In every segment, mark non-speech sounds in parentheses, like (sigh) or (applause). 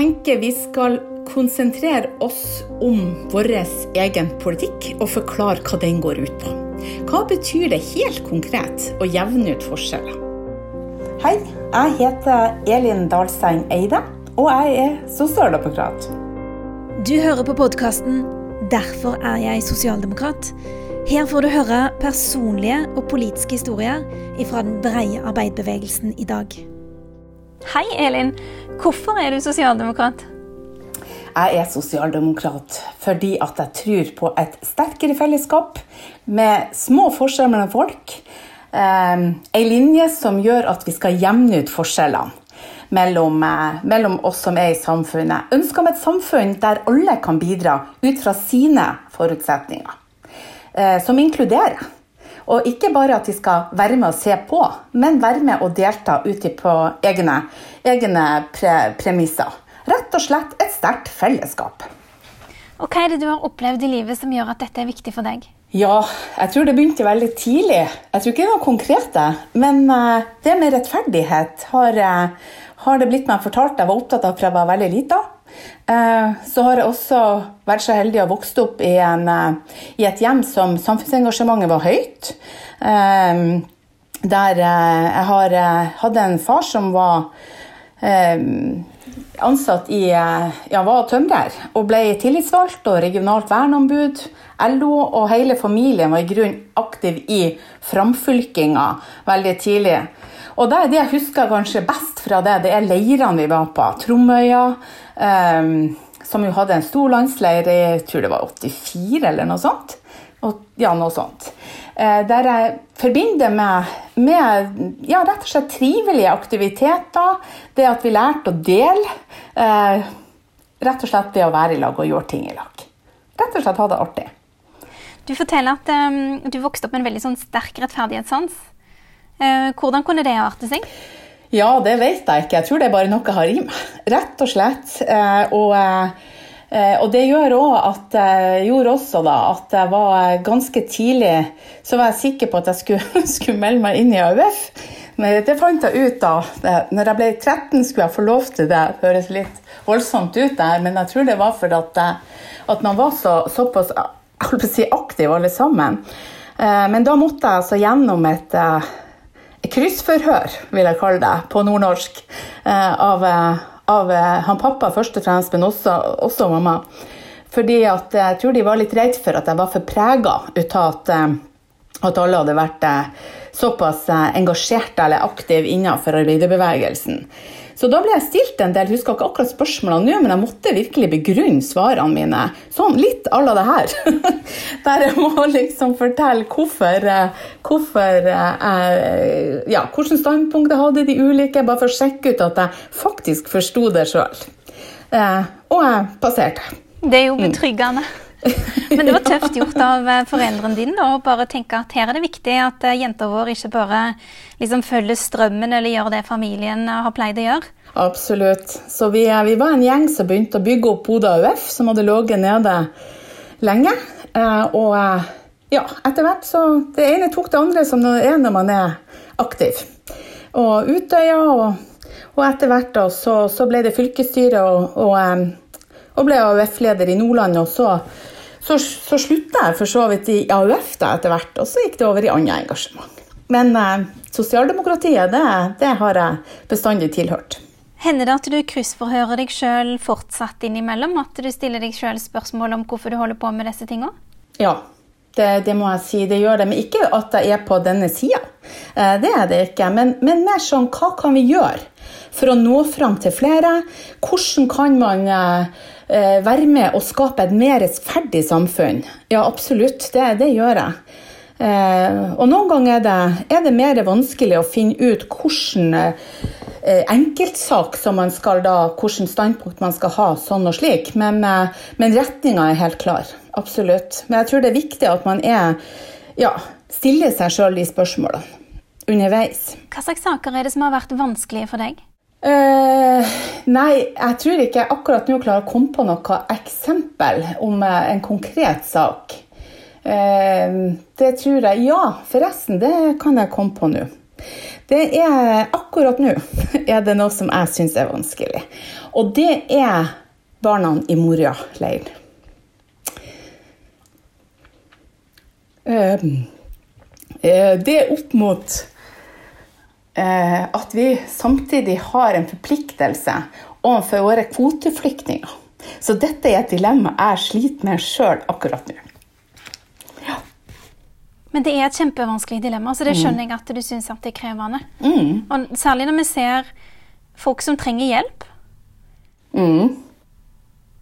tenker vi skal konsentrere oss om vår egen politikk og forklare hva den går ut på. Hva betyr det helt konkret å jevne ut forskjeller? Hei, jeg heter Elin Dahlstein Eide, og jeg er sosialdemokrat. Du hører på podkasten 'Derfor er jeg sosialdemokrat'. Her får du høre personlige og politiske historier fra den breie arbeiderbevegelsen i dag. Hei, Elin. Hvorfor er du sosialdemokrat? Jeg er sosialdemokrat fordi at jeg tror på et sterkere fellesskap med små forskjeller mellom folk. Ei en linje som gjør at vi skal jevne ut forskjellene mellom, eh, mellom oss som er i samfunnet. Ønsker om et samfunn der alle kan bidra ut fra sine forutsetninger. Eh, som inkluderer. Og ikke bare at de skal være med og se på, men være med og delta ut på egne, egne pre premisser. Rett og slett et sterkt fellesskap. Og Hva er det du har opplevd i livet som gjør at dette er viktig for deg? Ja, jeg tror det begynte veldig tidlig. Jeg tror ikke det var noe konkrete. Men uh, det med rettferdighet har, uh, har, det blitt meg fortalt jeg var opptatt av fra jeg var veldig lita. Uh, så har jeg også vært så heldig å vokse opp i, en, i et hjem som samfunnsengasjementet var høyt. der jeg har, hadde en far som var ansatt i ja, var tømrer og ble tillitsvalgt og regionalt verneombud. LO og hele familien var i grunn aktiv i framfylkinga veldig tidlig. Og det det jeg husker kanskje best fra det, det er leirene vi var på. Tromøya, um, som jo hadde en stor landsleir i jeg tror det var 84 eller noe sånt. Og, ja, noe sånt. Uh, der jeg forbinder med, med ja, rett og slett trivelige aktiviteter. Det at vi lærte å dele. Uh, rett og slett ved å være i lag og gjøre ting i lag. Rett og slett ha det artig. Du forteller at um, du vokste opp med en veldig sånn sterk rettferdighetssans. Uh, hvordan kunne det arte seg? Ja, det vet jeg ikke. Jeg tror det er bare noe jeg har i meg. (laughs) Rett og slett. Uh, og, uh, og, det gjør også at gjorde også da, at jeg var ganske tidlig så var jeg sikker på at jeg skulle, (laughs) skulle melde meg inn i AUF. Men det fant jeg ut da. Når jeg ble 13, skulle jeg få lov til det. Det høres litt voldsomt ut der, men jeg tror det var fordi at, at man var så, såpass si, aktiv alle sammen. Eh, men da måtte jeg altså gjennom et, eh, kryssforhør, vil jeg kalle det, på nordnorsk. Eh, av, av han pappa først og fremst, men også, også mamma. Fordi at jeg tror de var litt redd for at jeg var for prega ut av at, at alle hadde vært såpass engasjerte eller aktive innenfor arbeiderbevegelsen. Så da ble jeg stilt en del, husker ikke akkurat spørsmålene nå, men jeg måtte virkelig begrunne svarene mine. Sånn litt à la det her. (laughs) Der jeg må liksom fortelle hvorfor, eh, hvorfor eh, ja, hvilket standpunkt jeg hadde i de ulike, bare for å sjekke ut at jeg faktisk forsto det sjøl. Eh, og jeg passerte. Det er jo mm. (laughs) Men det var tøft gjort av foreldrene dine å bare tenke at her er det viktig at jenta vår ikke bare liksom følger strømmen eller gjør det familien har pleid å gjøre. Absolutt. Så vi, vi, var en gjeng som begynte å bygge opp Bodø AUF, som hadde ligget nede lenge. Eh, og eh, ja, etter hvert så Det ene tok det andre som det er når man er aktiv. Og Utøya, og, og etter hvert da, så, så, ble det fylkesstyre og, og, eh, og ble AUF-leder i Nordland. Og så, så, så slutta jeg for så vidt i AUF da etter hvert, og så gikk det over i annet engasjement. Men eh, sosialdemokratiet, det, det har jeg bestandig tilhørt. Hender det at du kryssforhører deg sjøl fortsatt innimellom? At du stiller deg sjøl spørsmål om hvorfor du holder på med disse tinga? Ja, det, det, må jeg si. Det gjør det. Men ikke at jeg er på denne sida. Eh, det er det ikke. Men, men, mer sånn hva kan vi gjøre for å nå fram til flere? Hvordan kan man eh, være med og skape et mer rettferdig samfunn? Ja, absolutt. Det, det gjør jeg. Og noen ganger er det, er det mer vanskelig å finne ut hvordan Eh, enkeltsak som man skal da, hvilket standpunkt man skal ha, sånn og slik. Men, eh, men retninga er helt klar. Absolutt. Men jeg tror det er viktig at man er, ja, stiller seg sjøl de spørsmålene underveis. Hva slags saker er det som har vært vanskelige for deg? Uh, nei, jeg tror ikke jeg akkurat nå klarer å komme på noe eksempel om en konkret sak. Uh, det tror jeg Ja, forresten, det kan jeg komme på nå. Det er akkurat nå (laughs) er det noe som jeg syns er vanskelig. Og det er barna i Moria-leiren. Eh, det er opp mot eh, at vi samtidig har en forpliktelse overfor våre kvoteflyktninger. Så dette er et dilemma jeg sliter med sjøl akkurat nå. Men det er et kjempevanskelig dilemma, så det Mm. skjønner jeg at du syns det er krevende. Og særlig når vi ser folk som trenger hjelp, Mm.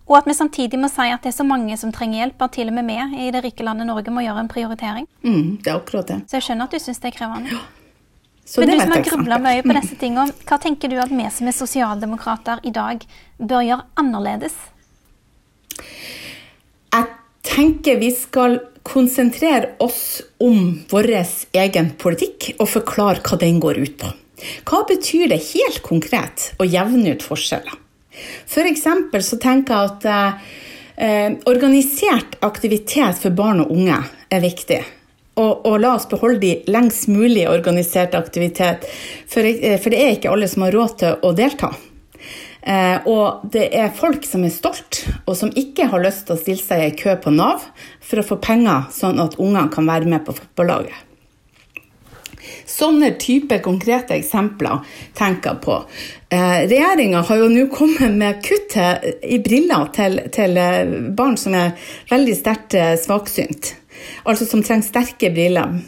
og at vi samtidig må si at det er så mange som trenger hjelp, at til og med vi i det rike landet Norge må gjøre en prioritering. Mm, det er akkurat det. Så jeg skjønner at du syns det er krevende. Så Men det du som har grubla mye på disse tingene, hva tenker du at vi som er sosialdemokrater i dag bør gjøre annerledes? Jeg tenker vi skal konsentrere oss om vår egen politikk og forklare hva den går ut på. Hva betyr det helt konkret å jevne ut forskjeller? F.eks. For så tenker jeg at eh, organisert aktivitet for barn og unge er viktig. Og, og la oss beholde de lengst mulig organisert aktivitet, for, eh, for det er ikke alle som har råd til å delta. Eh, og det er folk som er stolt, og som ikke har lyst til å stille seg i kø på Nav for å få penger, sånn at ungene kan være med på fotballaget. Sånne type konkrete eksempler tenker jeg på. Eh, Regjeringa har jo nå kommet med kutt i briller til, til eh, barn som er veldig sterkt eh, svaksynt. Altså som trenger sterke briller.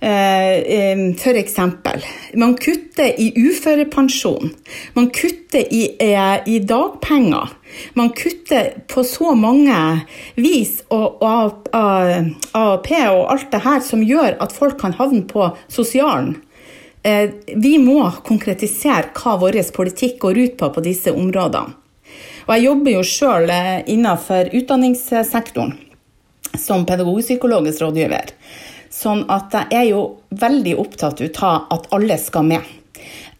Eh, eh, eksempel, man kutter i uførepensjon. Man kutter i, eh, i dagpenger. Man kutter på så mange vis og, AAP og alt det her som gjør at folk kan havne på sosialen. Vi må konkretisere hva vår politikk går ut på på disse områdene. Og jeg jobber jo sjøl innenfor utdanningssektoren som pedagogpsykologisk rådgiver. Sånn at jeg er jo veldig opptatt av at alle skal med.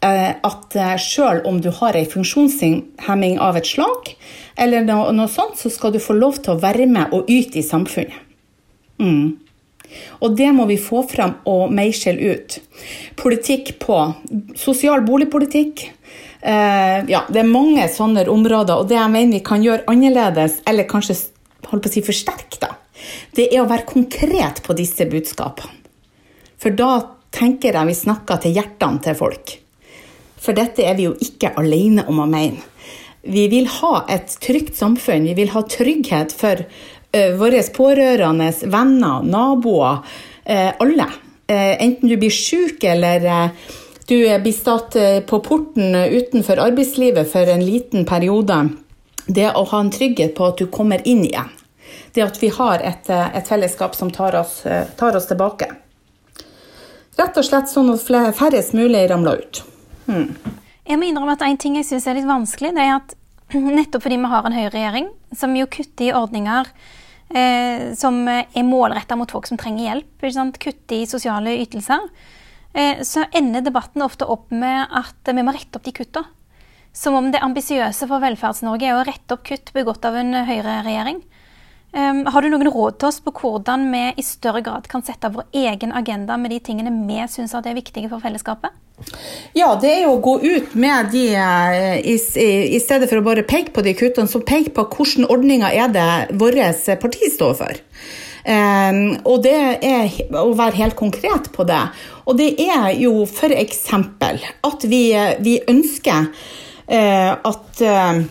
Eh, At sjøl om du har ei funksjonshemming av et slag, eller noe, noe sånt, så skal du få lov til å være med og yte i samfunnet. Mm. Og det må vi få fram og meisle ut. Politikk på sosial boligpolitikk. Eh, ja, det er mange sånne områder, og det jeg mener vi kan gjøre annerledes, eller kanskje holdt på å si forsterke, da, det er å være konkret på disse budskapene. For da tenker jeg vi snakker til hjertene til folk. For dette er vi jo ikke alene om å mene. Vi vil ha et trygt samfunn. Vi vil ha trygghet for uh, våre pårørende, venner, naboer, uh, alle. Uh, enten du blir syk eller du blir uh, på porten utenfor arbeidslivet for en liten periode. Det å ha en trygghet på at du kommer inn igjen. Det at vi har et, uh, et fellesskap som tar oss, uh, tar oss tilbake. Rett og slett sånn at færrest mulig ramler ut. Jeg må innrømme at En ting jeg syns er litt vanskelig, det er at (clears throat) nettopp fordi vi har en høyreregjering som jo kutter i ordninger eh, som er målretta mot folk som trenger hjelp, kutter i sosiale ytelser, eh, så ender debatten ofte opp med at vi må rette opp de kutta. Som om det ambisiøse for Velferds-Norge er å rette opp kutt begått av en høyreregjering. Um, har du noen råd til oss på hvordan vi i større grad kan sette vår egen agenda med de tingene vi syns er viktige for fellesskapet? Ja, det er jo å gå ut med de eh, i, i, stedet for å bare peke på de kuttene, så peke på hvilke ordninger er det vårt parti står for. Um, og det er å være helt konkret på det. Og det er jo f.eks. at vi, vi ønsker uh, at eh,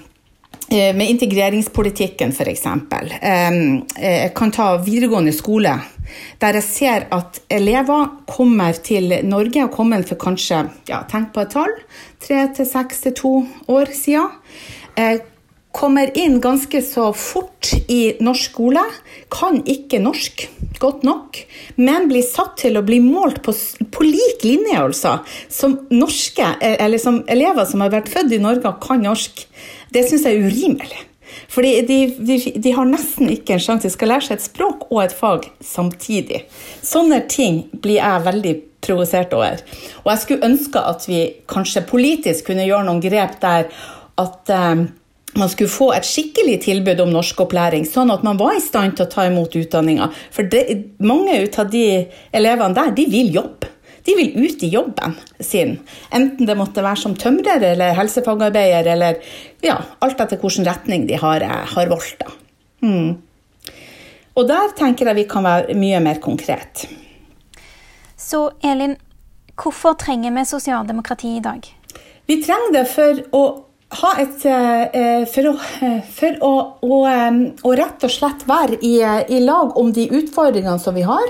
med integreringspolitikken f.eks. Jeg kan ta videregående skole, der jeg ser at elever kommer til Norge og kommer for kanskje ja, tenk på et tall tre til seks til to år siden. Kommer inn ganske så fort i norsk skole, kan ikke norsk godt nok, men blir satt til å bli målt på, på lik linje altså, som, norske, eh, eller som elever som har vært født i Norge og kan norsk. Det syns jeg er urimelig. Fordi de, de, de har nesten ikke en sjanse. De skal lære seg et språk og et fag samtidig. Sånne ting blir jeg veldig provosert over. Og jeg skulle ønske at vi kanskje politisk kunne gjøre noen grep der at eh, man skulle få et skikkelig tilbud om norskopplæring, sånn at man var i stand til å ta imot utdanninga. For det, mange av de elevene der, de vil jobbe. De vil ut i jobben sin. Enten det måtte være som tømrer eller helsefagarbeider, eller ja, alt etter hvilken retning de har, har valgt. Mm. Og der tenker jeg vi kan være mye mer konkret. Så Elin, hvorfor trenger vi sosialdemokrati i dag? Vi trenger det for å ha et eh, For å, for å, å, eh, å rett og slett være i, i, lag om de utfordringene som vi har.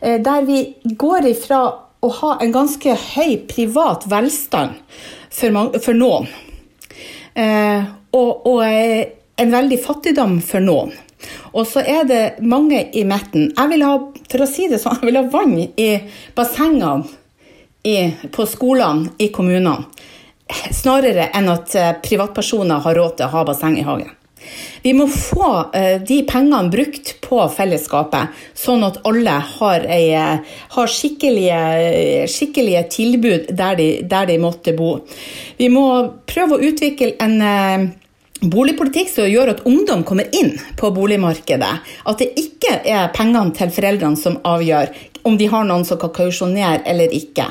Eh, der vi går ifra å ha en ganske høy privat velstand for, for noen, og, og en veldig fattigdom for noen. Og så er det mange i midten. Jeg vil ha, for å si det sånn, jeg vil ha vann i bassengene på skolene i kommunene. Snarere enn at eh, privatpersoner har råd til å ha basseng i hagen. Vi må få uh, de pengene brukt på fellesskapet, sånn at alle har, ei, uh, har skikkelige, skikkelige, tilbud der de, der de, måtte bo. Vi må prøve å utvikle en boligpolitikk som gjør at ungdom kommer inn på boligmarkedet. At det ikke er pengene til foreldrene som avgjør om de har noen som kan kausjonere eller ikke.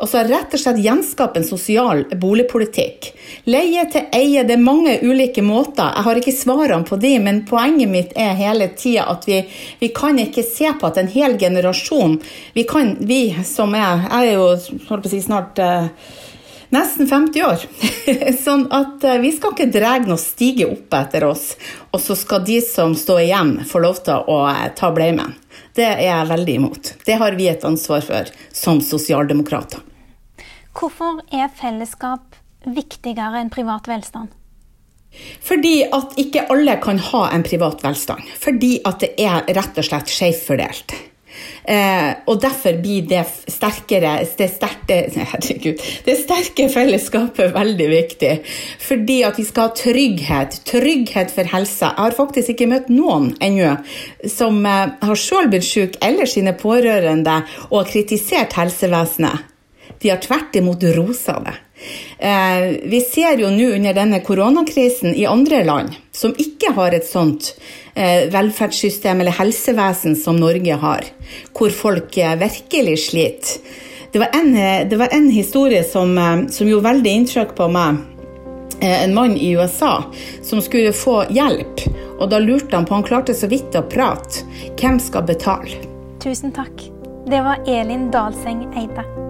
Og så rett og slett gjenskape en sosial boligpolitikk. Leie til eie, det er mange ulike måter. Jeg har ikke svarene på de, men poenget mitt er hele tida at vi, vi, kan ikke se på at en hel generasjon Vi kan, vi som er Jeg er jo si snart uh, nesten 50 år. (laughs) sånn at eh, vi skal ikke dra noe stige opp etter oss, og så skal de som står igjen, få lov til å eh, ta bleimen. Det er jeg veldig imot. Det har vi et ansvar for som sosialdemokrater. Hvorfor er fellesskap viktigere enn privat velstand? Fordi at ikke alle kan ha en privat velstand. Fordi at det er rett og slett skjevt fordelt. Eh, og derfor blir det sterkere det sterke, (laughs) herregud, det sterke fellesskapet veldig viktig. Fordi at vi skal ha trygghet. Trygghet for helsa. Jeg har faktisk ikke møtt noen ennå som eh, har sjøl blitt syk eller sine pårørende og har kritisert helsevesenet. De har tvert imot rosa det. Eh, vi ser jo nå under denne koronakrisen i andre land som ikke har et sånt eh, velferdssystem eller helsevesen som Norge har, hvor folk eh, virkelig sliter. Det var en, det var en historie som, som gjorde veldig inntrykk på meg. En mann i USA som skulle få hjelp, og da lurte han på Han klarte så vidt å prate. Hvem skal betale? Tusen takk. Det var Elin Dalseng Eide.